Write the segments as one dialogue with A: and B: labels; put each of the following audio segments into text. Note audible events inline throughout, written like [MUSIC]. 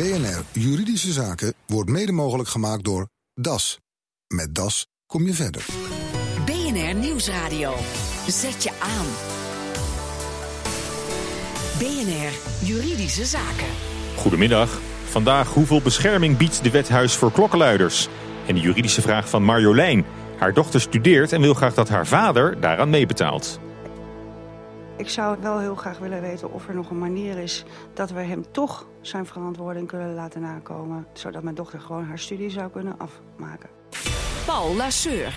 A: BNR Juridische Zaken wordt mede mogelijk gemaakt door DAS. Met DAS kom je verder.
B: BNR Nieuwsradio. Zet je aan. BNR Juridische Zaken.
C: Goedemiddag. Vandaag hoeveel bescherming biedt de wethuis voor klokkenluiders? En de juridische vraag van Marjolein. Haar dochter studeert en wil graag dat haar vader daaraan meebetaalt.
D: Ik zou wel heel graag willen weten of er nog een manier is dat we hem toch zijn verantwoording kunnen laten nakomen. Zodat mijn dochter gewoon haar studie zou kunnen afmaken.
B: Paul Lasseur.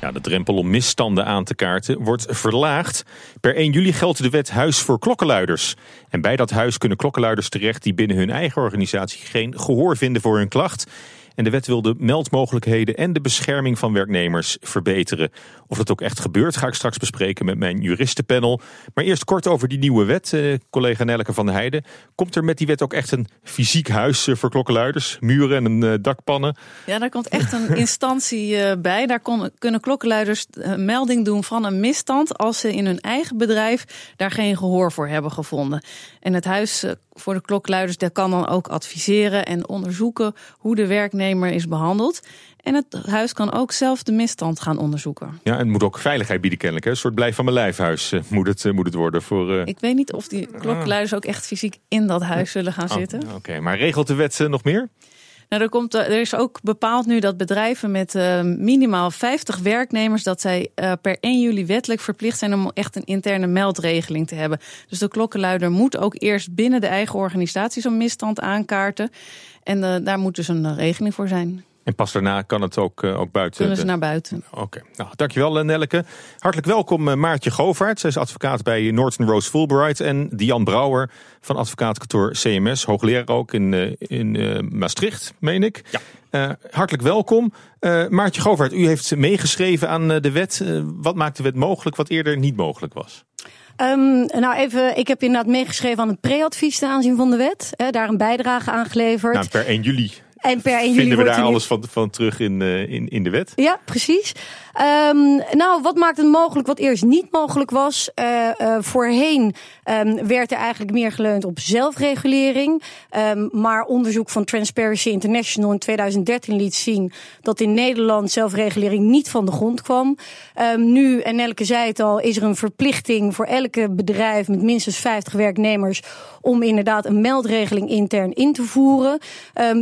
C: Ja, de drempel om misstanden aan te kaarten wordt verlaagd. Per 1 juli geldt de wet Huis voor Klokkenluiders. En bij dat huis kunnen klokkenluiders terecht die binnen hun eigen organisatie geen gehoor vinden voor hun klacht. En de wet wil de meldmogelijkheden en de bescherming van werknemers verbeteren. Of dat ook echt gebeurt, ga ik straks bespreken met mijn juristenpanel. Maar eerst kort over die nieuwe wet, eh, collega Nelke van der Heijden. Komt er met die wet ook echt een fysiek huis eh, voor klokkenluiders? Muren en een eh, dakpannen?
E: Ja, daar komt echt een instantie eh, bij. Daar kunnen klokkenluiders melding doen van een misstand als ze in hun eigen bedrijf daar geen gehoor voor hebben gevonden. En het huis voor de klokkenluiders dat kan dan ook adviseren en onderzoeken hoe de werknemer is behandeld. En het huis kan ook zelf de misstand gaan onderzoeken.
C: Ja, en het moet ook veiligheid bieden kennelijk. Hè? Een soort blijf van mijn lijfhuis eh, moet, het, eh, moet het worden voor... eh,
E: Ik weet niet of die klokkenluiders ook echt fysiek in dat huis zullen gaan
C: oh,
E: zitten.
C: Oké, maar regelt de wet nog meer?
E: Nou, er, komt, eh, er is ook bepaald nu dat bedrijven met eh, minimaal 50 werknemers, dat zij eh, per 1 juli wettelijk verplicht zijn om echt een interne meldregeling te hebben. Dus de klokkenluider moet ook eerst binnen de eigen organisatie zo'n misstand aankaarten. En eh, daar moet dus een regeling voor zijn.
C: En pas daarna kan het ook, eh, ook buiten.
E: Kunnen ze
C: de-
E: naar buiten.
C: Oké, nou, dankjewel eh, Nelleke. Hartelijk welkom eh, Maartje Govaert. Zij is advocaat bij Norton Rose Fulbright. En Dian Brouwer van advocaatkantoor CMS. Hoogleraar ook in, eh, in eh, Maastricht, meen ik.
F: Ja.
C: Eh, hartelijk welkom. Eh, Maartje Govaert, u heeft meegeschreven aan eh, de wet. Wat maakt de wet mogelijk wat eerder niet mogelijk was?
G: Ehm, nou, even, ik heb inderdaad meegeschreven aan het pre-advies ten aanzien van de wet. Hè, daar een bijdrage aan geleverd.
C: Nou, per 1 juli
G: en per 1 juli
C: vinden we daar
G: nu-
C: alles van, van terug in, eh, in, in de wet.
G: Ja, precies. Ehm, nou, wat maakt het mogelijk wat eerst niet mogelijk was? Eh, eh, voorheen ehm, werd er eigenlijk meer geleund op zelfregulering. Ehm, maar onderzoek van Transparency International in 2013 liet zien dat in Nederland zelfregulering niet van de grond kwam. Nu, en Elke zei het al, is er een verplichting voor elke bedrijf met minstens 50 werknemers om inderdaad een meldregeling intern in te voeren.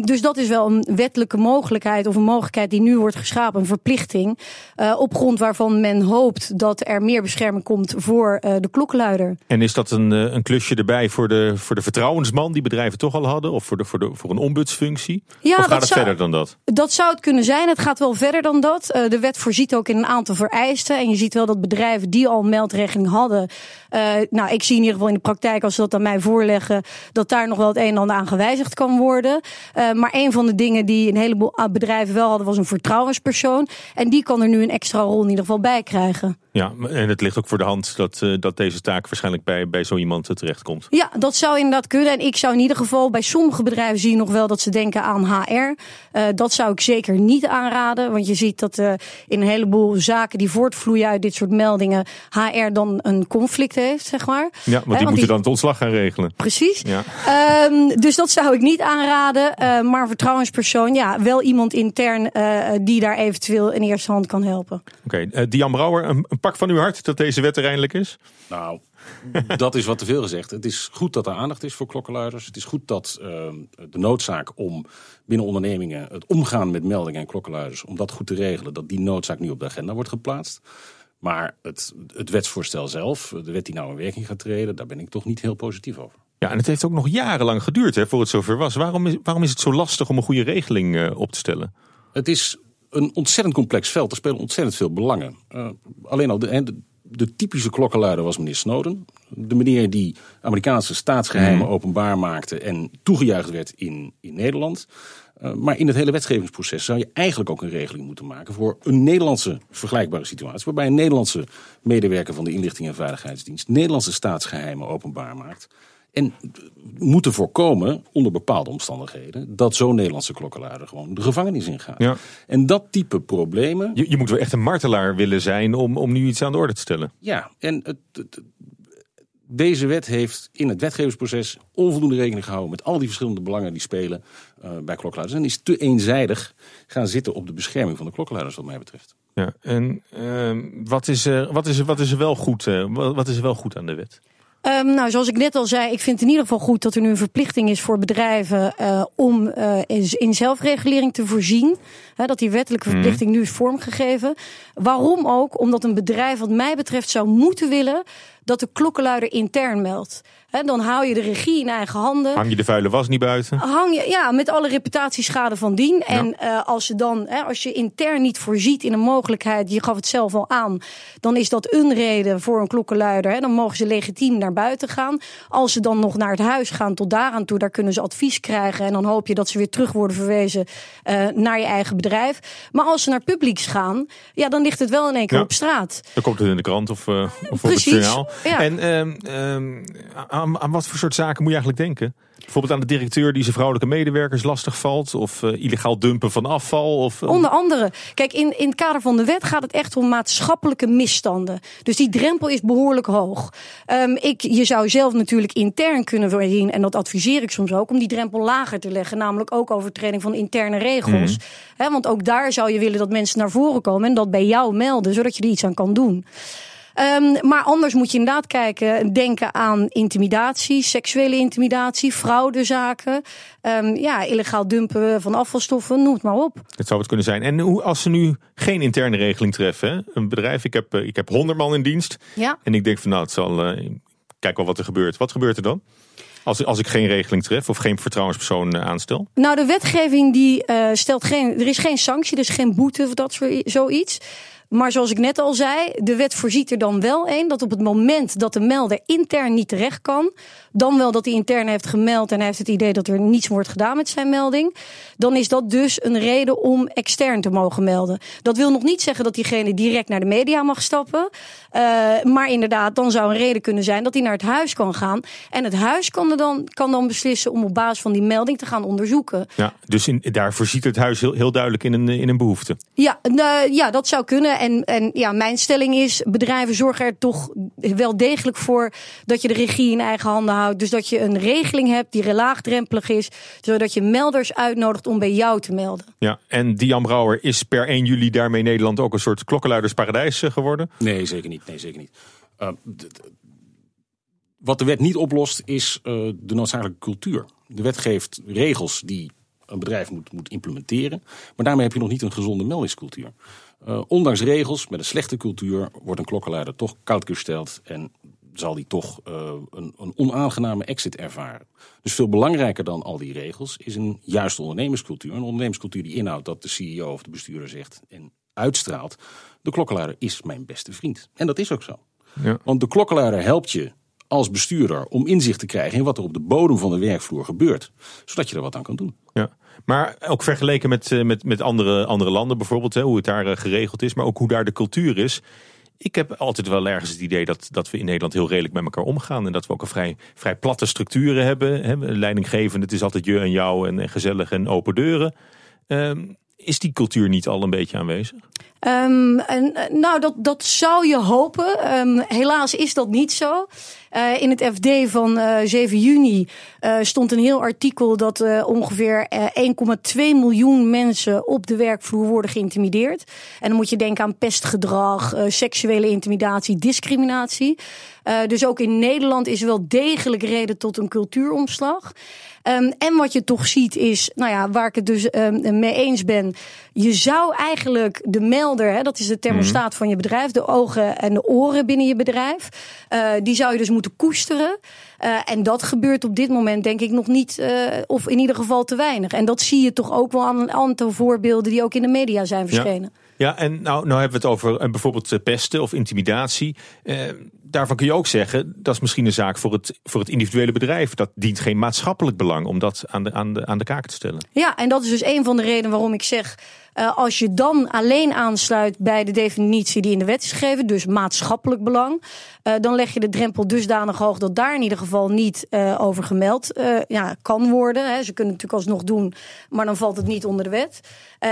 G: Dus dat is wel een wettelijke mogelijkheid of een mogelijkheid die nu wordt geschapen, een verplichting. eh, op grond waarvan men hoopt dat er meer bescherming komt voor eh, de klokkenluider.
C: En is dat een, eh, een klusje erbij voor de, voor de vertrouwensman die bedrijven toch al hadden? Of voor, de, voor, de, voor een ombudsfunctie?
G: Ja,
C: of gaat
G: dat
C: het
G: zou-
C: verder dan dat?
G: Dat zou het kunnen zijn. Het gaat wel verder dan dat. De wet voorziet ook in een aantal vereisten. En je ziet wel dat bedrijven die al een meldregeling hadden. nou, ik zie in ieder geval in de praktijk, als ze dat aan mij voorleggen, dat daar nog wel het een en ander aan gewijzigd kan worden. Maar een van de dingen die een heleboel bedrijven wel hadden, was een vertrouwenspersoon. En die kan er nu een extra rol in ieder geval bij krijgen.
C: Ja, en het ligt ook voor de hand dat, eh, dat deze taak waarschijnlijk bij, bij zo iemand eh, terechtkomt.
G: Ja, dat zou inderdaad kunnen. En ik zou in ieder geval bij sommige bedrijven zie je nog wel dat ze denken aan HR. Eh, dat zou ik zeker niet aanraden. Want je ziet dat in een heleboel zaken die voortvloeien uit dit soort meldingen, HR dan een conflict heeft, zeg maar.
C: Ja, want die
G: Eh,
C: moeten dan het ontslag gaan regelen.
G: Precies.
C: Ja.
G: Ehm, dus dat zou ik niet aanraden. Maar vertrouwenspersoon, ja, wel iemand intern die daar eventueel in eerste hand kan helpen.
C: Oké, eh, Dian Brouwer, een, een pak van uw hart dat deze wet er eindelijk is?
F: Nou, dat is wat te veel gezegd. Het is goed dat er aandacht is voor klokkenluiders. Het is goed dat ehm, de noodzaak om binnen ondernemingen het omgaan met meldingen en klokkenluiders, om dat goed te regelen, dat die noodzaak nu op de agenda wordt geplaatst. Maar het, het wetsvoorstel zelf, de wet die nou in werking gaat treden, daar ben ik toch niet heel positief over.
C: Ja, en het heeft ook nog jarenlang geduurd hè, voor het zover was. Waarom is, waarom is het zo lastig om een goede regeling eh, op te stellen?
F: Het is een ontzettend complex veld. Er spelen ontzettend veel belangen. Eh, alleen al de, de, de typische klokkenluider was meneer Snowden. De meneer die Amerikaanse staatsgeheimen openbaar maakte en toegejuicht werd in, in Nederland. Eh, maar in het hele wetgevingsproces zou je eigenlijk ook een regeling moeten maken voor een Nederlandse vergelijkbare situatie. Waarbij een Nederlandse medewerker van de Inlichting en Veiligheidsdienst Nederlandse staatsgeheimen openbaar maakt. En moeten voorkomen, onder bepaalde omstandigheden, dat zo'n Nederlandse klokkenluider gewoon de gevangenis ingaat.
C: Ja.
F: En dat type problemen.
C: Je, je moet wel echt een martelaar willen zijn om, om nu iets aan de orde te stellen.
F: Ja, en het, het- Deze wet heeft in het wetgevingsproces onvoldoende rekening gehouden met al die verschillende belangen die spelen uh, bij klokkenluiders. En is te eenzijdig gaan zitten op de bescherming van de klokkenluiders, wat mij betreft.
C: Ja, en uh, wat, is er, wat, is er, wat, is er wel goed, uh, wat is er wel goed aan de wet?
G: Um, nou, zoals ik net al zei, ik vind het in ieder geval goed dat er nu een verplichting is voor bedrijven uh, om uh, in zelfregulering te voorzien. He, dat die wettelijke verplichting mm. nu is vormgegeven. Waarom ook? Omdat een bedrijf, wat mij betreft, zou moeten willen dat de klokkenluider intern meldt. He, dan hou je de regie in eigen handen.
C: Hang je de vuile was niet buiten?
G: Hang je, ja, met alle reputatieschade van dien. Ja. En uh, als, je dan, als je intern niet voorziet in een mogelijkheid, je gaf het zelf al aan, dan is dat een reden voor een klokkenluider. Dan mogen ze legitiem naar buiten gaan. Als ze dan nog naar het huis gaan, tot daaraan toe, daar kunnen ze advies krijgen. En dan hoop je dat ze weer terug worden verwezen uh, naar je eigen bedrijf. Maar als ze naar publieks gaan, ja, dan ligt het wel in één keer
C: Ja.
G: op straat.
C: Dan komt het in de krant of, uh, of op het journaal.
G: Ja.
C: En ehm, ehm, aan, aan wat voor soort zaken moet je eigenlijk denken? Bijvoorbeeld aan de directeur die zijn vrouwelijke medewerkers lastig valt. Of eh, illegaal dumpen van afval. Of,
G: Onder andere. Kijk, in, in het kader van de wet gaat het echt om maatschappelijke misstanden. Dus die drempel is behoorlijk hoog. Ehm, ik, je zou zelf natuurlijk intern kunnen voorzien, en dat adviseer ik soms ook, om die drempel lager te leggen. Namelijk ook overtreding van interne regels. Hè, want ook daar zou je willen dat mensen naar voren komen en dat bij jou melden, zodat je er iets aan kan doen. Um, maar anders moet je inderdaad kijken, denken aan intimidatie, seksuele intimidatie, fraudezaken, um, ja, illegaal dumpen van afvalstoffen, noem het maar op.
C: Het zou het kunnen zijn. En hoe, als ze nu geen interne regeling treffen, hè? een bedrijf, ik heb, eh, ik heb 100 man in dienst.
G: Ja.
C: En ik denk van nou, het zal, uh, kijk wel wat er gebeurt. Wat gebeurt er dan? Als, als ik geen regeling tref of geen vertrouwenspersoon uh, aanstel?
G: Nou, de wetgeving die uh, stelt geen, er is geen sanctie, is geen boete of dat soort zoiets. Maar zoals ik net al zei, de wet voorziet er dan wel een dat op het moment dat de melder intern niet terecht kan, dan wel dat hij intern heeft gemeld en hij heeft het idee dat er niets wordt gedaan met zijn melding, dan is dat dus een reden om extern te mogen melden. Dat wil nog niet zeggen dat diegene direct naar de media mag stappen, uh, maar inderdaad, dan zou een reden kunnen zijn dat hij naar het huis kan gaan en het huis kan, er dan, kan dan beslissen om op basis van die melding te gaan onderzoeken.
C: Ja, dus in, daar voorziet het huis heel, heel duidelijk in een, in een behoefte.
G: Ja, uh, ja, dat zou kunnen. En, en ja, mijn stelling is: bedrijven zorgen er toch wel degelijk voor dat je de regie in eigen handen houdt. Dus dat je een regeling hebt die laagdrempelig is, zodat je melders uitnodigt om bij jou te melden.
C: Ja, en Dian Brouwer is per 1 juli daarmee Nederland ook een soort klokkenluidersparadijs geworden?
F: Nee, zeker niet. Nee, zeker niet. Uh, wat de wet niet oplost, is uh, de noodzakelijke cultuur. De wet geeft regels die een bedrijf moet, moet implementeren. Maar daarmee heb je nog niet een gezonde meldingscultuur. Uh, ondanks regels, met een slechte cultuur, wordt een klokkenluider toch koud gesteld en zal die toch uh, een, een, onaangename exit ervaren. Dus veel belangrijker dan al die regels is een juiste ondernemerscultuur. Een ondernemerscultuur die inhoudt dat de CEO of de bestuurder zegt en uitstraalt: de klokkenluider is mijn beste vriend. En dat is ook zo.
C: Ja.
F: Want de klokkenluider helpt je als bestuurder om inzicht te krijgen in wat er op de bodem van de werkvloer gebeurt, zodat je er wat aan kan doen.
C: Ja. Maar ook vergeleken met, met, met andere, andere landen bijvoorbeeld, hè, hoe het daar geregeld is, maar ook hoe daar de cultuur is. Ik heb altijd wel ergens het idee dat, dat we in Nederland heel redelijk met elkaar omgaan. En dat we ook een vrij, vrij platte structuren hebben. Hè. Leidinggevend, het is altijd je en jou en, gezellig en open deuren. Um, is die cultuur niet al een beetje aanwezig?
G: Um, en, nou, dat, dat zou je hopen. Um, helaas is dat niet zo. Uh, in het FD van uh, 7 juni uh, stond een heel artikel dat ongeveer 1,2 miljoen mensen op de werkvloer worden geïntimideerd. En dan moet je denken aan pestgedrag, seksuele intimidatie, discriminatie. dus ook in Nederland is wel degelijk reden tot een cultuuromslag. Um, en wat je toch ziet is, nou ja, waar ik het dus mee eens ben. Je zou eigenlijk de hè, dat is de thermostaat mm. van je bedrijf, de ogen en de oren binnen je bedrijf. Uh, die zou je dus moeten koesteren. Uh, en dat gebeurt op dit moment denk ik nog niet, uh, of in ieder geval te weinig. En dat zie je toch ook wel aan een aantal voorbeelden die ook in de media zijn verschenen.
C: Ja. Ja, en nou, nou hebben we het over bijvoorbeeld pesten of intimidatie. Eh, daarvan kun je ook zeggen, dat is misschien een zaak voor het, voor het individuele bedrijf. Dat dient geen maatschappelijk belang om dat aan de, aan, de, aan de kaak te stellen.
G: Ja, en dat is dus een van de redenen waarom ik zeg... Uh, als je dan alleen aansluit bij de definitie die in de wet is gegeven, dus maatschappelijk belang, uh, dan leg je de drempel dusdanig hoog dat daar in ieder geval niet uh, over gemeld ja, kan worden. Hè. Ze kunnen het natuurlijk alsnog doen, maar dan valt het niet onder de wet.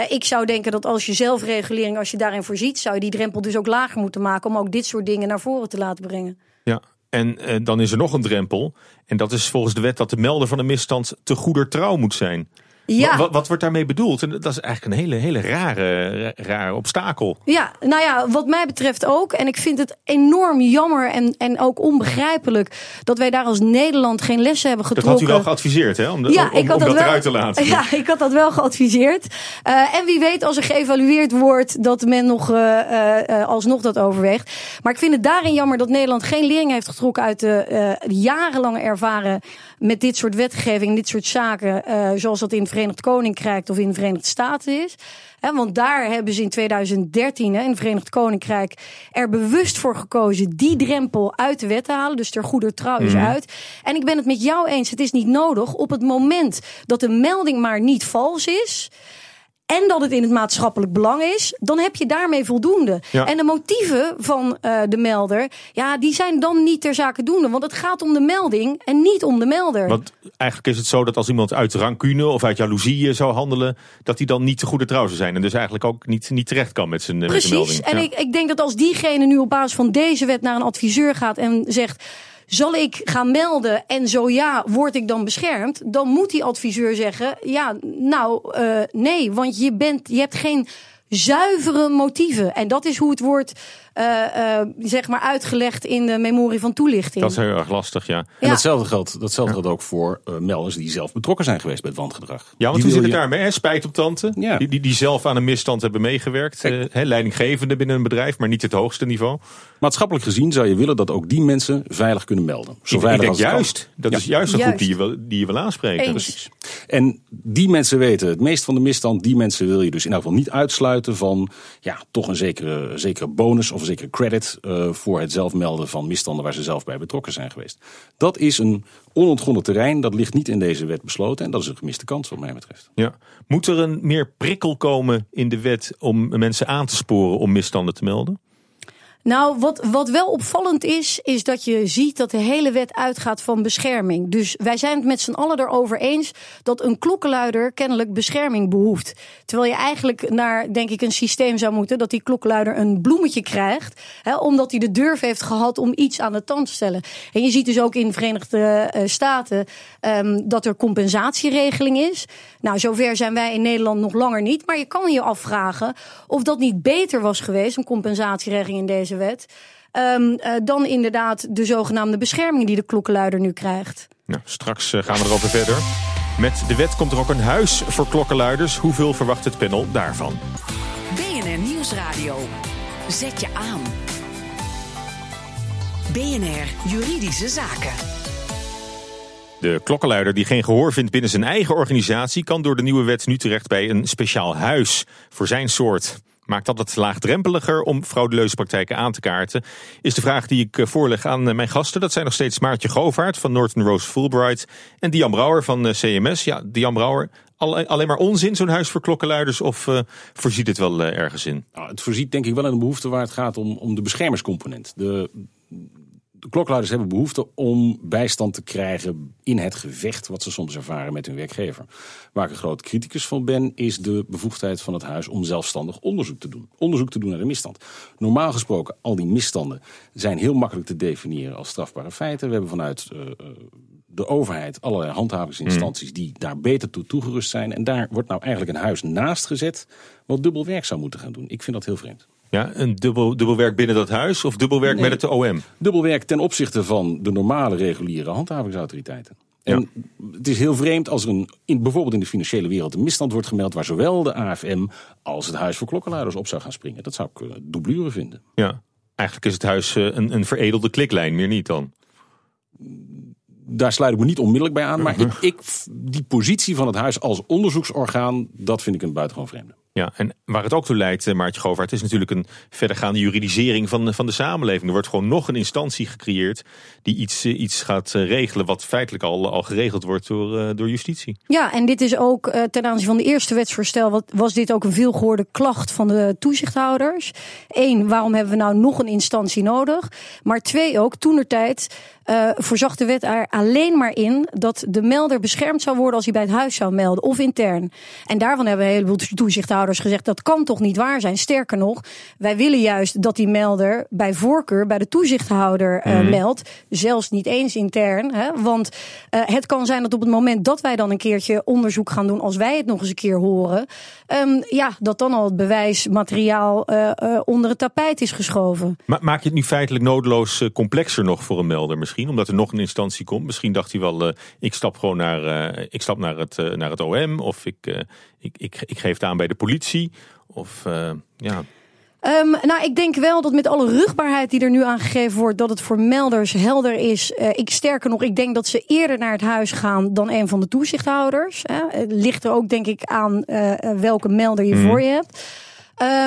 G: ik zou denken dat als je zelfregulering, als je daarin voorziet, zou je die drempel dus ook lager moeten maken om ook dit soort dingen naar voren te laten brengen.
C: Ja, En dan is er nog een drempel. En dat is volgens de wet dat de melder van een misstand te goeder trouw moet zijn.
G: Ja.
C: Wat, wat, wordt daarmee bedoeld? En dat is eigenlijk een hele, hele rare, rare obstakel.
G: Ja, nou ja, wat mij betreft ook. En ik vind het enorm jammer en, en ook onbegrijpelijk dat wij daar als Nederland geen lessen hebben getrokken.
C: Dat had u wel geadviseerd, hè? Om, de,
G: ja,
C: om,
G: ik had
C: om
G: dat,
C: dat
G: wel,
C: eruit te laten. [LAUGHS]
G: Ja, ik had dat wel geadviseerd. Uh, en wie weet, als er geëvalueerd wordt, dat men nog uh, uh, alsnog dat overweegt. Maar ik vind het daarin jammer dat Nederland geen lering heeft getrokken uit de jarenlange ervaren met dit soort wetgeving, dit soort zaken, zoals dat in het Verenigd Koninkrijk of in de Verenigde Staten is. He, want daar hebben ze in 2013 hè, in het Verenigd Koninkrijk er bewust voor gekozen die drempel uit de wet te halen. Dus ter goede trouw is
C: Mhm.
G: uit. En ik ben het met jou eens, het is niet nodig op het moment dat de melding maar niet vals is. En dat het in het maatschappelijk belang is, dan heb je daarmee voldoende.
C: Ja.
G: En de motieven van uh, de melder, ja, die zijn dan niet ter zake doende. Want het gaat om de melding en niet om de melder.
C: Want eigenlijk is het zo dat als iemand uit rancune of uit jaloezie zou handelen, dat hij dan niet te goede trouw zou zijn. En dus eigenlijk ook niet, niet terecht kan met zijn, met zijn
G: Precies.
C: melding.
G: En
C: Ja.
G: ik, ik denk dat als diegene nu op basis van deze wet naar een adviseur gaat en zegt. Zal ik gaan melden en zo ja, word ik dan beschermd? Dan moet die adviseur zeggen: ja, nou uh, nee, want je, bent, je hebt geen zuivere motieven. En dat is hoe het wordt zeg maar uitgelegd in de memorie van toelichting.
C: Dat is heel erg lastig, ja.
F: En
G: Ja.
F: datzelfde geldt, datzelfde geldt ook voor uh, melders die zelf betrokken zijn geweest bij het wangedrag.
C: Ja, want hoe zit het daarmee? Hè? Spijt op tante,
F: Ja.
C: die, die, die zelf aan een misstand hebben meegewerkt. Eh, hè, leidinggevende binnen een bedrijf, maar niet het hoogste niveau.
F: Maatschappelijk gezien zou je willen dat ook die mensen veilig kunnen melden. Zo
C: Ik, ik
F: veilig
C: denk
F: als kan.
C: juist, dat
F: Ja.
C: is juist een groep die je wil, die je wil aanspreken.
G: Eens.
C: Precies.
F: En die mensen weten het meest van de misstand. Die mensen wil je dus in elk geval niet uitsluiten van ja, toch een zekere, zekere bonus of een zekere credit eh, voor het zelf melden van misstanden waar ze zelf bij betrokken zijn geweest. Dat is een onontgonnen terrein. Dat ligt niet in deze wet besloten. En dat is een gemiste kans wat mij betreft.
C: Ja. Moet er een meer prikkel komen in de wet om mensen aan te sporen om misstanden te melden?
G: Nou, wat, wat wel opvallend is, is dat je ziet dat de hele wet uitgaat van bescherming. Dus wij zijn het met z'n allen erover eens dat een klokkenluider kennelijk bescherming behoeft. Terwijl je eigenlijk naar, denk ik, een systeem zou moeten dat die klokkenluider een bloemetje krijgt, hè, omdat hij de durf heeft gehad om iets aan de tand te stellen. En je ziet dus ook in de Verenigde eh, Staten ehm, dat er compensatieregeling is. Nou, zover zijn wij in Nederland nog langer niet. Maar je kan je afvragen of dat niet beter was geweest, een compensatieregeling in deze wet. ehm, eh, dan inderdaad de zogenaamde bescherming die de klokkenluider nu krijgt.
C: Nou, straks eh, gaan we erover verder. Met de wet komt er ook een huis voor klokkenluiders. Hoeveel verwacht het panel daarvan?
B: BNR Nieuwsradio. Zet je aan. BNR Juridische Zaken.
C: De klokkenluider die geen gehoor vindt binnen zijn eigen organisatie... kan door de nieuwe wet nu terecht bij een speciaal huis voor zijn soort. Maakt dat het laagdrempeliger om frauduleuze praktijken aan te kaarten? Is de vraag die ik eh, voorleg aan eh, mijn gasten. Dat zijn nog steeds Maartje Govaert van Norton Rose Fulbright... en Dian Brouwer van eh, CMS. Ja, Dian Brouwer, alle- alleen maar onzin zo'n huis voor klokkenluiders... of voorziet het wel ergens in?
F: Nou, het voorziet denk ik wel in een behoefte waar het gaat om, om de beschermerscomponent. De, de klokluiders hebben behoefte om bijstand te krijgen in het gevecht wat ze soms ervaren met hun werkgever. Waar ik een groot criticus van ben, is de bevoegdheid van het huis om zelfstandig onderzoek te doen. Onderzoek te doen naar de misstand. Normaal gesproken, al die misstanden zijn heel makkelijk te definiëren als strafbare feiten. We hebben vanuit eh, eh, de overheid allerlei handhavingsinstanties die daar beter toe toegerust zijn. En daar wordt nou eigenlijk een huis naast gezet wat dubbel werk zou moeten gaan doen. Ik vind dat heel vreemd.
C: Ja, een dubbel, dubbelwerk binnen dat huis of dubbelwerk
F: Nee.
C: met het OM?
F: dubbelwerk ten opzichte van de normale reguliere handhavingsautoriteiten. En het is heel vreemd als er een, in, bijvoorbeeld in de financiële wereld een misstand wordt gemeld waar zowel de AFM als het Huis voor Klokkenluiders op zou gaan springen. Dat zou ik uh, vinden.
C: Ja, eigenlijk is het huis eh, een, een veredelde kliklijn, meer niet dan.
F: Daar sluit ik me niet onmiddellijk bij aan, maar [LAUGHS] ik, ik, die positie van het huis als onderzoeksorgaan, dat vind ik een buitengewoon vreemde.
C: Ja, en waar het ook toe leidt, eh, Maartje Govaert, is natuurlijk een verdergaande juridisering van, van de samenleving. Er wordt gewoon nog een instantie gecreëerd die iets, eh, iets gaat eh, regelen wat feitelijk al, al geregeld wordt door, door justitie.
G: Ja, en dit is ook ten aanzien van de eerste wetsvoorstel, was dit ook een veelgehoorde klacht van de toezichthouders. Eén, waarom hebben we nou nog een instantie nodig? Maar twee ook, toenertijd eh voorzag de wet er alleen maar in dat de melder beschermd zou worden als hij bij het huis zou melden of intern. En daarvan hebben een heleboel toezichthouders toezichthouders gezegd dat kan toch niet waar zijn. Sterker nog, wij willen juist dat die melder bij voorkeur bij de toezichthouder uh, meldt. Zelfs niet eens intern. Hè? Want uh, het kan zijn dat op het moment dat wij dan een keertje onderzoek gaan doen, als wij het nog eens een keer horen, um, ja, dat dan al het bewijsmateriaal uh, onder het tapijt is geschoven.
C: Maar maak je het nu feitelijk nodeloos complexer nog voor een melder misschien? Omdat er nog een instantie komt. Misschien dacht hij wel, ik stap gewoon naar, ik stap naar, het, naar het OM of ik, ik, ik, ik geef het aan bij de politie. Of ja.
G: Um, nou, ik denk wel dat met alle rugbaarheid die er nu aangegeven wordt, dat het voor melders helder is. Uh, ik sterker nog, ik denk dat ze eerder naar het huis gaan dan een van de toezichthouders. Hè. Het ligt er ook, denk ik, aan uh, welke melder je mm. voor je hebt.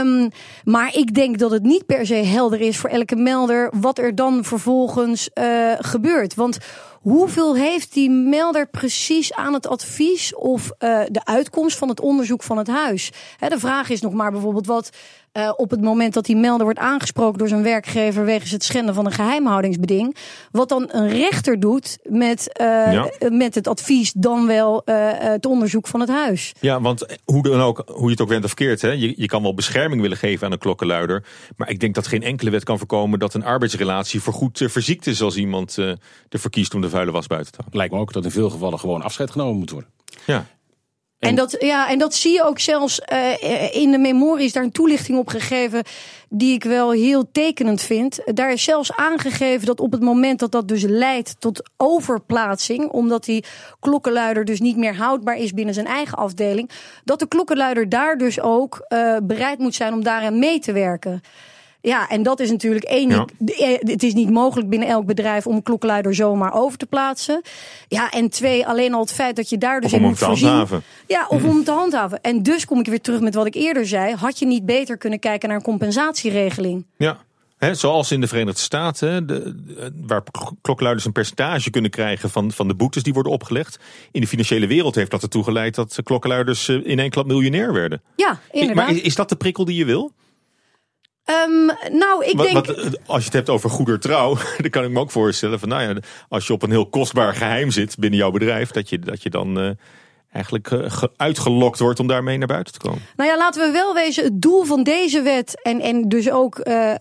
G: Um, maar ik denk dat het niet per se helder is voor elke melder wat er dan vervolgens uh, gebeurt. Want Hoeveel heeft die melder precies aan het advies of uh, de uitkomst van het onderzoek van het huis? De vraag is nog maar bijvoorbeeld wat uh, op het moment dat die melder wordt aangesproken door zijn werkgever wegens het schenden van een geheimhoudingsbeding. Wat dan een rechter doet met, uh, ja. met het advies dan wel het onderzoek van het huis.
C: Ja, want hoe, dan ook, hoe je het ook went of keert, hè, je, je kan wel bescherming willen geven aan een klokkenluider. Maar ik denk dat geen enkele wet kan voorkomen dat een arbeidsrelatie voorgoed verziekt is als iemand ervoor kiest om de vuile was buiten te houden.
F: Lijkt me ook dat in veel gevallen gewoon afscheid genomen moet worden.
C: Ja.
G: En, en dat, ja, en dat zie je ook zelfs uh, in de memorie is daar een toelichting op gegeven die ik wel heel tekenend vind. Daar is zelfs aangegeven dat op het moment dat dat dus leidt tot overplaatsing, omdat die klokkenluider dus niet meer houdbaar is binnen zijn eigen afdeling, dat de klokkenluider daar dus ook uh, bereid moet zijn om daaraan mee te werken. Ja, en dat is natuurlijk één. Ja. Eh, het is niet mogelijk binnen elk bedrijf om een klokkenluider zomaar over te plaatsen. Ja, en twee, alleen al het feit dat je daar dus
C: of
G: in
C: moet voorzien. Handhaven.
G: Ja, of mm. om te handhaven. En dus kom ik weer terug met wat ik eerder zei. Had je niet beter kunnen kijken naar een compensatieregeling?
C: Ja. He, zoals in de Verenigde Staten, de, waar klokluiders een percentage kunnen krijgen van, van de boetes die worden opgelegd. In de financiële wereld heeft dat ertoe geleid dat klokkenluiders eh, in één klap miljonair werden.
G: Ja, inderdaad.
C: Maar is, is dat de prikkel die je wil?
G: Um, nou, ik
C: wat,
G: denk.
C: Wat, als je het hebt over goedertrouw, [LAUGHS] dan kan ik me ook voorstellen van, nou ja, als je op een heel kostbaar geheim zit binnen jouw bedrijf, dat je, dat je dan uh, eigenlijk uh, uitgelokt wordt om daarmee naar buiten te komen.
G: Nou ja, laten we wel wezen, het doel van deze wet en, en dus ook uh,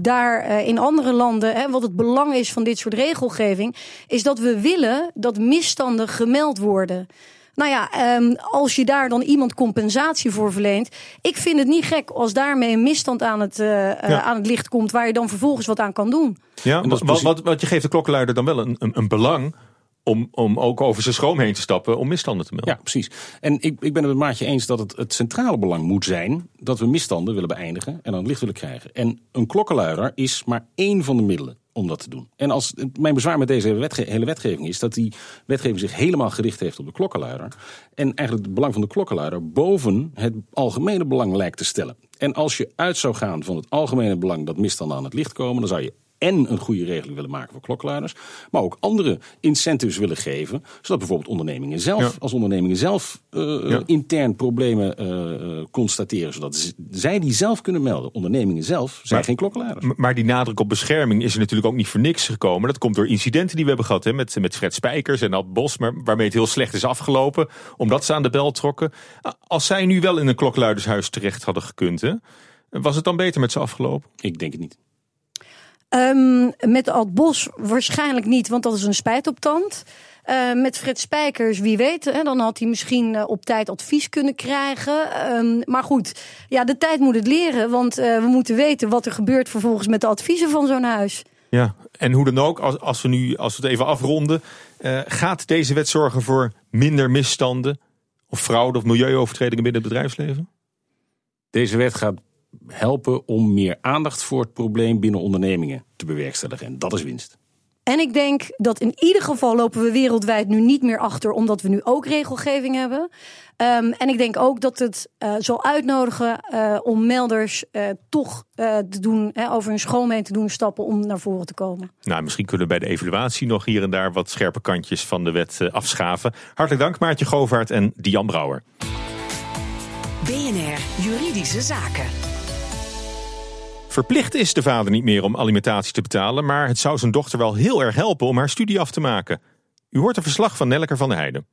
G: daar in andere landen, hè, wat het belang is van dit soort regelgeving, is dat we willen dat misstanden gemeld worden. Nou ja, um, als je daar dan iemand compensatie voor verleent. Ik vind het niet gek als daarmee een misstand aan het, uh, ja. aan het licht komt. waar je dan vervolgens wat aan kan doen.
C: Ja, wat, wat, wat, je geeft de klokkenluider dan wel een, een, een belang om, om ook over zijn schroom heen te stappen om misstanden te melden.
F: Ja, precies. En ik, ik ben het met Maartje eens dat het, het centrale belang moet zijn dat we misstanden willen beëindigen en aan het licht willen krijgen. En een klokkenluider is maar één van de middelen om dat te doen. En als, mijn bezwaar met deze hele wetgeving is dat die wetgeving zich helemaal gericht heeft op de klokkenluider. En eigenlijk het belang van de klokkenluider boven het algemene belang lijkt te stellen. En als je uit zou gaan van het algemene belang dat misstanden aan het licht komen, dan zou je en een goede regeling willen maken voor klokkenluiders, maar ook andere incentives willen geven, zodat bijvoorbeeld ondernemingen zelf, ja. als ondernemingen zelf uh, ja. intern problemen uh, constateren, zodat zij die zelf kunnen melden. Ondernemingen zelf zijn
C: maar,
F: geen klokkenluiders.
C: Maar die nadruk op bescherming is er natuurlijk ook niet voor niks gekomen. Dat komt door incidenten die we hebben gehad hè, met, met Fred Spijkers en Ad Bos, maar waarmee het heel slecht is afgelopen, omdat ze aan de bel trokken. Als zij nu wel in een klokkenluidershuis terecht hadden gekund, hè, was het dan beter met ze afgelopen?
F: Ik denk het niet.
G: Um, met Ad Bos waarschijnlijk niet, want dat is een spijt op tand. Uh, met Fred Spijkers, wie weet, hè, dan had hij misschien uh, op tijd advies kunnen krijgen. Um, maar goed, ja, de tijd moet het leren, want uh, we moeten weten wat er gebeurt vervolgens met de adviezen van zo'n huis.
C: Ja, en hoe dan ook, als, als we nu, als we het even afronden, gaat deze wet zorgen voor minder misstanden of fraude of milieuovertredingen binnen het bedrijfsleven?
F: Deze wet gaat helpen om meer aandacht voor het probleem binnen ondernemingen te bewerkstelligen. En dat is winst.
G: En ik denk dat in ieder geval lopen we wereldwijd nu niet meer achter, omdat we nu ook regelgeving hebben. Um, en ik denk ook dat het uh, zal uitnodigen uh, om melders uh, toch te doen, over hun schoonheen te doen stappen om naar voren te komen.
C: Nou, misschien kunnen we bij de evaluatie nog hier en daar wat scherpe kantjes van de wet afschaven. Hartelijk dank Maartje Govaert en Dian Brouwer.
B: BNR Juridische Zaken.
C: Verplicht is de vader niet meer om alimentatie te betalen, maar het zou zijn dochter wel heel erg helpen om haar studie af te maken. U hoort een verslag van Nelleker van der Heijden.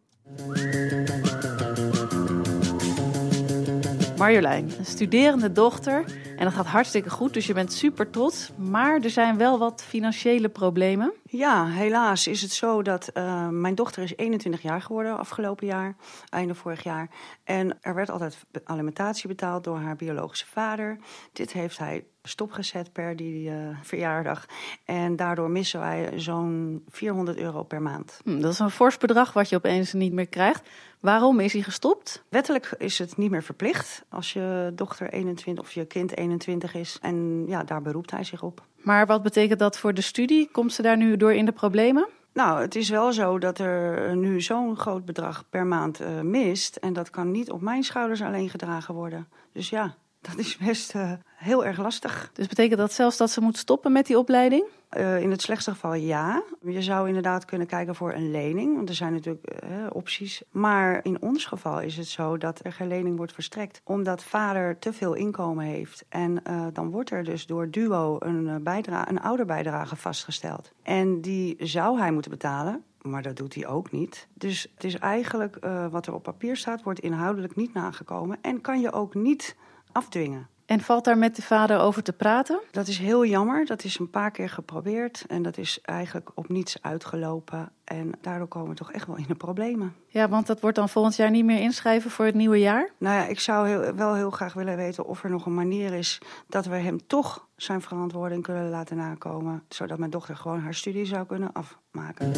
E: Marjolein, een studerende dochter. En dat gaat hartstikke goed, dus je bent super trots. Maar er zijn wel wat financiële problemen.
D: Ja, helaas is het zo dat uh, mijn dochter is 21 jaar geworden afgelopen jaar, einde vorig jaar. En er werd altijd alimentatie betaald door haar biologische vader. Dit heeft hij stopgezet per die uh, verjaardag. En daardoor missen wij zo'n 400 euro per maand.
E: Hm, dat is een fors bedrag wat je opeens niet meer krijgt. Waarom is hij gestopt?
D: Wettelijk is het niet meer verplicht als je dochter 21 of je kind 21 is. En ja, daar beroept hij zich op.
E: Maar wat betekent dat voor de studie? Komt ze daar nu door in de problemen?
D: Nou, het is wel zo dat er nu zo'n groot bedrag per maand uh, mist. En dat kan niet op mijn schouders alleen gedragen worden. Dus ja, dat is best uh, heel erg lastig.
E: Dus betekent dat zelfs dat ze moet stoppen met die opleiding?
D: Uh, in het slechtste geval ja. Je zou inderdaad kunnen kijken voor een lening, want er zijn natuurlijk uh, opties. Maar in ons geval is het zo dat er geen lening wordt verstrekt, omdat vader te veel inkomen heeft. En uh, dan wordt er dus door Duo een, bijdrage, een ouderbijdrage vastgesteld. En die zou hij moeten betalen. Maar dat doet hij ook niet. Dus het is eigenlijk wat er op papier staat, wordt inhoudelijk niet nagekomen. En kan je ook niet afdwingen.
E: En valt daar met de vader over te praten?
D: Dat is heel jammer. Dat is een paar keer geprobeerd. En dat is eigenlijk op niets uitgelopen. En daardoor komen we toch echt wel in de problemen.
E: Ja, want dat wordt dan volgend jaar niet meer inschrijven voor het nieuwe jaar?
D: Nou ja, ik zou heel, wel heel graag willen weten of er nog een manier is dat we hem toch zijn verantwoording kunnen laten nakomen. Zodat mijn dochter gewoon haar studie zou kunnen afmaken.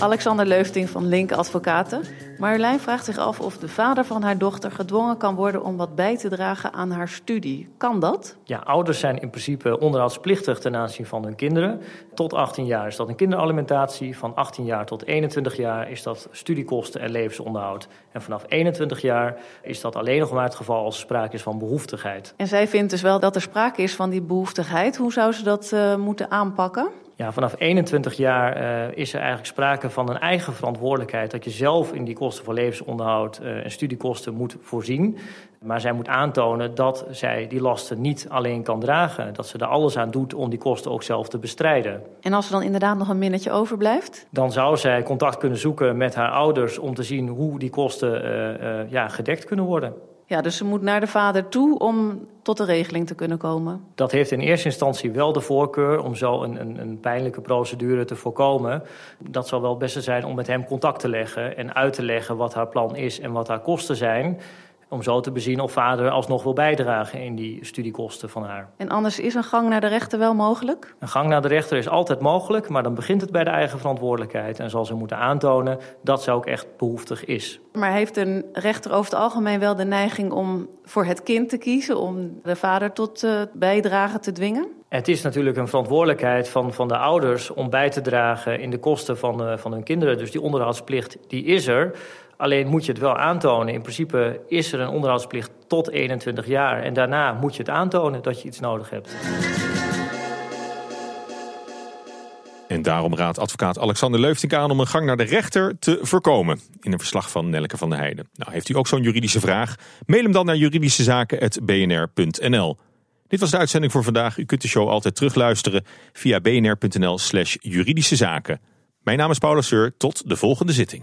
E: Alexander Leufting van Link Advocaten. Marjolein vraagt zich af of de vader van haar dochter gedwongen kan worden om wat bij te dragen aan haar studie. Kan dat?
H: Ja, ouders zijn in principe onderhoudsplichtig ten aanzien van hun kinderen. Tot 18 jaar is dat een kinderalimentatie. Van 18 jaar tot 21 jaar is dat studiekosten en levensonderhoud. En vanaf 21 jaar is dat alleen nog maar het geval als er sprake is van behoeftigheid.
E: En zij vindt dus wel dat er sprake is van die behoeftigheid. Hoe zou ze dat uh, moeten aanpakken?
H: Ja, vanaf 21 jaar uh, is er eigenlijk sprake van een eigen verantwoordelijkheid. Dat je zelf in die kosten van levensonderhoud uh, en studiekosten moet voorzien. Maar zij moet aantonen dat zij die lasten niet alleen kan dragen. Dat ze er alles aan doet om die kosten ook zelf te bestrijden.
E: En als er dan inderdaad nog een minnetje overblijft?
H: Dan zou zij contact kunnen zoeken met haar ouders om te zien hoe die kosten uh, ja, gedekt kunnen worden.
E: Ja, dus ze moet naar de vader toe om tot de regeling te kunnen komen.
H: Dat heeft in eerste instantie wel de voorkeur om zo een, een, een pijnlijke procedure te voorkomen. Dat zal wel het beste zijn om met hem contact te leggen en uit te leggen wat haar plan is en wat haar kosten zijn. Om zo te bezien of vader alsnog wil bijdragen in die studiekosten van haar.
E: En anders is een gang naar de rechter wel mogelijk?
H: Een gang naar de rechter is altijd mogelijk, maar dan begint het bij de eigen verantwoordelijkheid. En zal ze moeten aantonen dat ze ook echt behoeftig is.
E: Maar heeft een rechter over het algemeen wel de neiging om voor het kind te kiezen, om de vader tot uh, bijdragen te dwingen?
H: Het is natuurlijk een verantwoordelijkheid van, van de ouders om bij te dragen in de kosten van, uh, van hun kinderen. Dus die onderhoudsplicht die is er. Alleen moet je het wel aantonen. In principe is er een onderhoudsplicht tot 21 jaar. En daarna moet je het aantonen dat je iets nodig hebt.
C: En daarom raadt advocaat Alexander Leufting aan om een gang naar de rechter te voorkomen. In een verslag van Nelke van der Heijden. Nou, heeft u ook zo'n juridische vraag? Mail hem dan naar juridischezaken.bnr.nl. Dit was de uitzending voor vandaag. U kunt de show altijd terugluisteren via bnr.nl slash. Mijn naam is Paula Seur. Tot de volgende zitting.